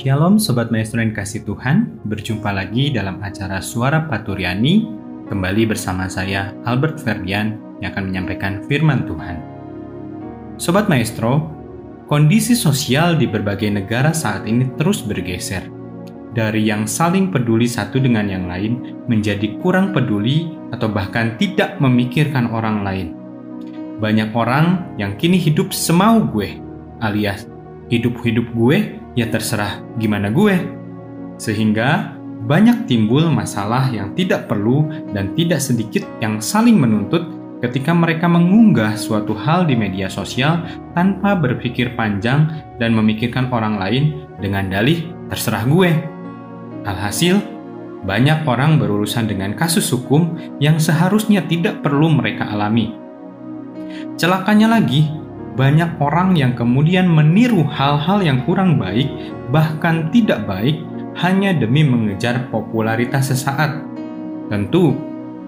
Shalom Sobat Maestro yang kasih Tuhan, berjumpa lagi dalam acara Suara Paturyani, kembali bersama saya Albert Ferdian yang akan menyampaikan firman Tuhan. Sobat Maestro, kondisi sosial di berbagai negara saat ini terus bergeser. Dari yang saling peduli satu dengan yang lain menjadi kurang peduli atau bahkan tidak memikirkan orang lain. Banyak orang yang kini hidup semau gue, alias hidup-hidup gue ya terserah gimana gue. Sehingga banyak timbul masalah yang tidak perlu dan tidak sedikit yang saling menuntut ketika mereka mengunggah suatu hal di media sosial tanpa berpikir panjang dan memikirkan orang lain dengan dalih terserah gue. Alhasil, banyak orang berurusan dengan kasus hukum yang seharusnya tidak perlu mereka alami. Celakanya lagi, banyak orang yang kemudian meniru hal-hal yang kurang baik, bahkan tidak baik, hanya demi mengejar popularitas sesaat. Tentu,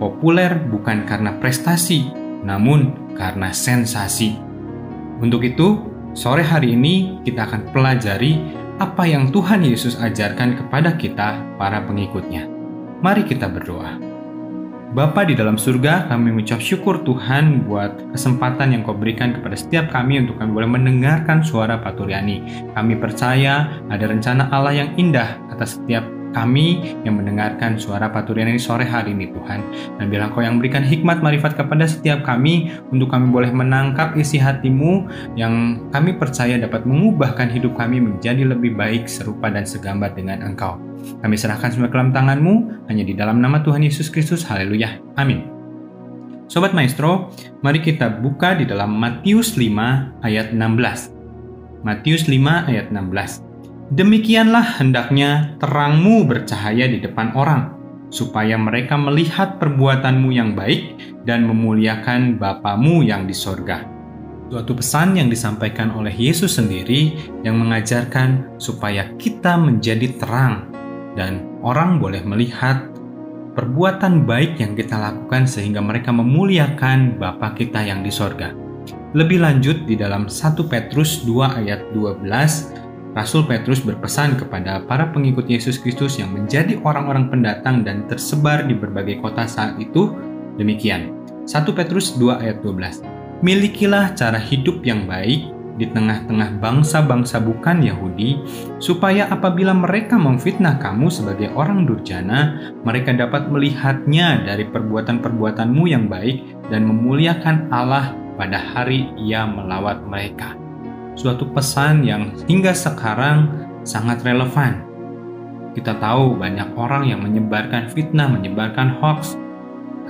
populer bukan karena prestasi, namun karena sensasi. Untuk itu, sore hari ini kita akan pelajari apa yang Tuhan Yesus ajarkan kepada kita, para pengikutnya. Mari kita berdoa. Bapa di dalam surga, kami mengucap syukur Tuhan buat kesempatan yang kau berikan kepada setiap kami untuk kami boleh mendengarkan suara Paturyani. Kami percaya ada rencana Allah yang indah atas setiap kami yang mendengarkan suara Paturyani sore hari ini Tuhan. Dan bilang kau yang berikan hikmat marifat kepada setiap kami untuk kami boleh menangkap isi hatimu yang kami percaya dapat mengubahkan hidup kami menjadi lebih baik serupa dan segambar dengan engkau. Kami serahkan semua ke tanganmu, hanya di dalam nama Tuhan Yesus Kristus. Haleluya. Amin. Sobat Maestro, mari kita buka di dalam Matius 5 ayat 16. Matius 5 ayat 16. Demikianlah hendaknya terangmu bercahaya di depan orang, supaya mereka melihat perbuatanmu yang baik dan memuliakan Bapamu yang di sorga. Suatu pesan yang disampaikan oleh Yesus sendiri yang mengajarkan supaya kita menjadi terang dan orang boleh melihat perbuatan baik yang kita lakukan sehingga mereka memuliakan Bapa kita yang di sorga. Lebih lanjut di dalam 1 Petrus 2 ayat 12, Rasul Petrus berpesan kepada para pengikut Yesus Kristus yang menjadi orang-orang pendatang dan tersebar di berbagai kota saat itu demikian. 1 Petrus 2 ayat 12. Milikilah cara hidup yang baik di tengah-tengah bangsa-bangsa bukan Yahudi, supaya apabila mereka memfitnah kamu sebagai orang durjana, mereka dapat melihatnya dari perbuatan-perbuatanmu yang baik dan memuliakan Allah pada hari Ia melawat mereka suatu pesan yang hingga sekarang sangat relevan. Kita tahu banyak orang yang menyebarkan fitnah, menyebarkan hoax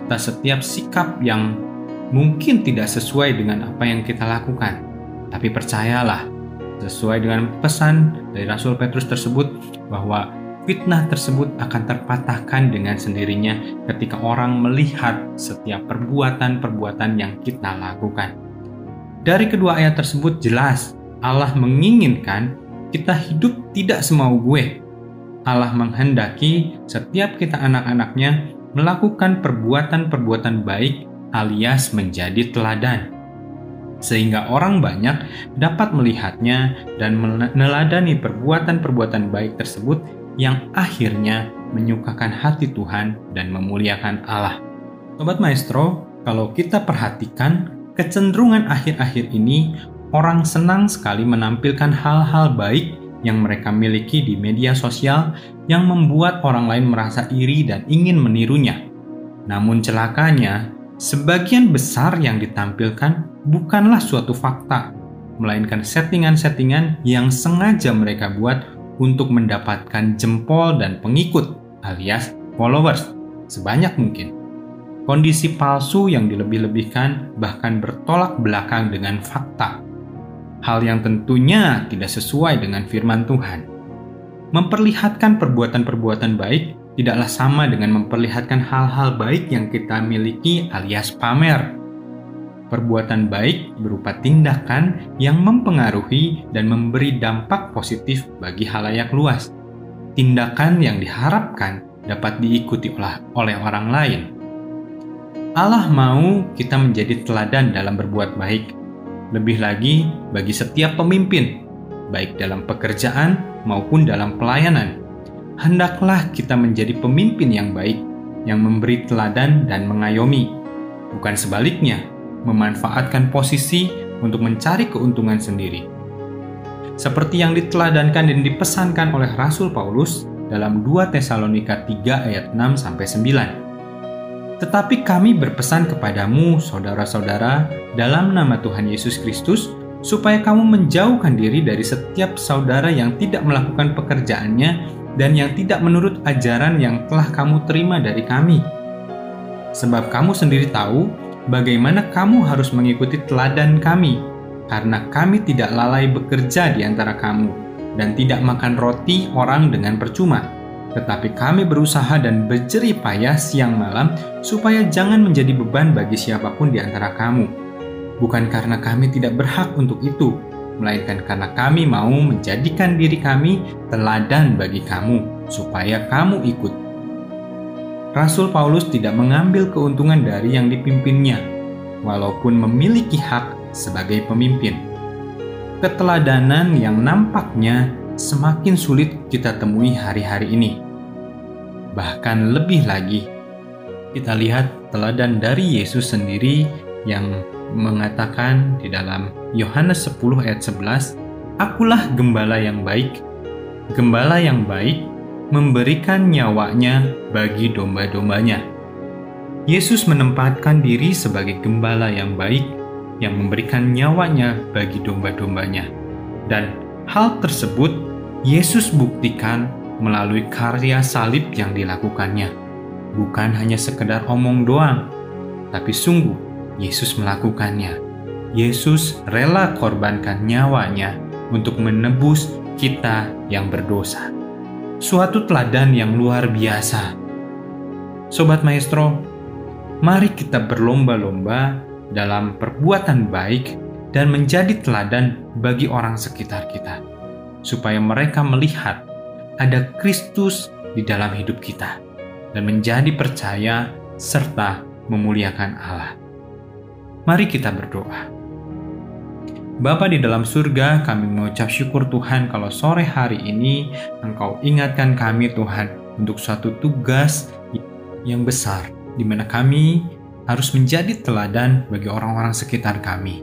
atas setiap sikap yang mungkin tidak sesuai dengan apa yang kita lakukan. Tapi percayalah, sesuai dengan pesan dari Rasul Petrus tersebut bahwa fitnah tersebut akan terpatahkan dengan sendirinya ketika orang melihat setiap perbuatan-perbuatan yang kita lakukan. Dari kedua ayat tersebut jelas Allah menginginkan kita hidup tidak semau gue. Allah menghendaki setiap kita anak-anaknya melakukan perbuatan-perbuatan baik alias menjadi teladan. Sehingga orang banyak dapat melihatnya dan meneladani perbuatan-perbuatan baik tersebut yang akhirnya menyukakan hati Tuhan dan memuliakan Allah. Sobat Maestro, kalau kita perhatikan kecenderungan akhir-akhir ini, orang senang sekali menampilkan hal-hal baik yang mereka miliki di media sosial yang membuat orang lain merasa iri dan ingin menirunya. Namun celakanya, Sebagian besar yang ditampilkan bukanlah suatu fakta, melainkan settingan-settingan yang sengaja mereka buat untuk mendapatkan jempol dan pengikut alias followers sebanyak mungkin. Kondisi palsu yang dilebih-lebihkan bahkan bertolak belakang dengan fakta. Hal yang tentunya tidak sesuai dengan firman Tuhan. Memperlihatkan perbuatan-perbuatan baik tidaklah sama dengan memperlihatkan hal-hal baik yang kita miliki alias pamer. Perbuatan baik berupa tindakan yang mempengaruhi dan memberi dampak positif bagi halayak luas. Tindakan yang diharapkan dapat diikuti oleh orang lain. Allah mau kita menjadi teladan dalam berbuat baik, lebih lagi bagi setiap pemimpin, baik dalam pekerjaan maupun dalam pelayanan hendaklah kita menjadi pemimpin yang baik, yang memberi teladan dan mengayomi, bukan sebaliknya, memanfaatkan posisi untuk mencari keuntungan sendiri. Seperti yang diteladankan dan dipesankan oleh Rasul Paulus dalam 2 Tesalonika 3 ayat 6 sampai 9. Tetapi kami berpesan kepadamu, saudara-saudara, dalam nama Tuhan Yesus Kristus, supaya kamu menjauhkan diri dari setiap saudara yang tidak melakukan pekerjaannya dan yang tidak menurut ajaran yang telah kamu terima dari kami. Sebab kamu sendiri tahu bagaimana kamu harus mengikuti teladan kami, karena kami tidak lalai bekerja di antara kamu dan tidak makan roti orang dengan percuma. Tetapi kami berusaha dan berjerih payah siang malam supaya jangan menjadi beban bagi siapa pun di antara kamu. Bukan karena kami tidak berhak untuk itu, melainkan karena kami mau menjadikan diri kami teladan bagi kamu, supaya kamu ikut. Rasul Paulus tidak mengambil keuntungan dari yang dipimpinnya, walaupun memiliki hak sebagai pemimpin. Keteladanan yang nampaknya semakin sulit kita temui hari-hari ini. Bahkan lebih lagi, kita lihat teladan dari Yesus sendiri yang mengatakan di dalam Yohanes 10 ayat 11, Akulah gembala yang baik. Gembala yang baik memberikan nyawanya bagi domba-dombanya. Yesus menempatkan diri sebagai gembala yang baik yang memberikan nyawanya bagi domba-dombanya. Dan hal tersebut Yesus buktikan melalui karya salib yang dilakukannya. Bukan hanya sekedar omong doang, tapi sungguh Yesus melakukannya. Yesus rela korbankan nyawanya untuk menebus kita yang berdosa. Suatu teladan yang luar biasa. Sobat Maestro, mari kita berlomba-lomba dalam perbuatan baik dan menjadi teladan bagi orang sekitar kita, supaya mereka melihat ada Kristus di dalam hidup kita dan menjadi percaya serta memuliakan Allah. Mari kita berdoa. Bapa di dalam surga, kami mengucap syukur Tuhan kalau sore hari ini Engkau ingatkan kami Tuhan untuk suatu tugas yang besar di mana kami harus menjadi teladan bagi orang-orang sekitar kami.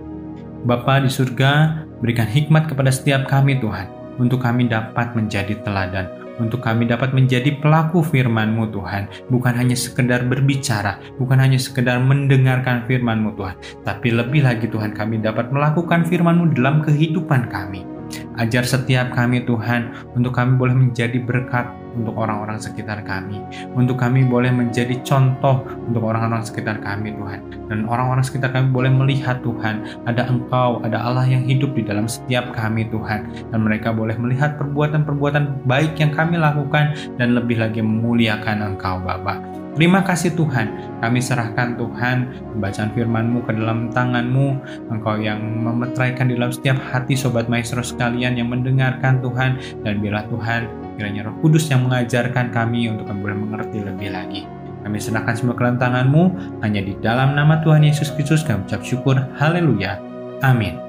Bapa di surga, berikan hikmat kepada setiap kami Tuhan untuk kami dapat menjadi teladan untuk kami dapat menjadi pelaku firman-Mu Tuhan. Bukan hanya sekedar berbicara, bukan hanya sekedar mendengarkan firman-Mu Tuhan, tapi lebih lagi Tuhan kami dapat melakukan firman-Mu dalam kehidupan kami. Ajar setiap kami Tuhan untuk kami boleh menjadi berkat untuk orang-orang sekitar kami. Untuk kami boleh menjadi contoh untuk orang-orang sekitar kami Tuhan. Dan orang-orang sekitar kami boleh melihat Tuhan, ada Engkau, ada Allah yang hidup di dalam setiap kami Tuhan. Dan mereka boleh melihat perbuatan-perbuatan baik yang kami lakukan dan lebih lagi memuliakan Engkau Bapak. Terima kasih Tuhan, kami serahkan Tuhan bacaan firman-Mu ke dalam tangan-Mu, Engkau yang memetraikan di dalam setiap hati Sobat Maestro sekalian yang mendengarkan Tuhan, dan biarlah Tuhan kiranya roh kudus yang mengajarkan kami untuk boleh mengerti lebih lagi. Kami serahkan semua ke dalam tangan-Mu, hanya di dalam nama Tuhan Yesus Kristus kami ucap syukur, haleluya, Amin.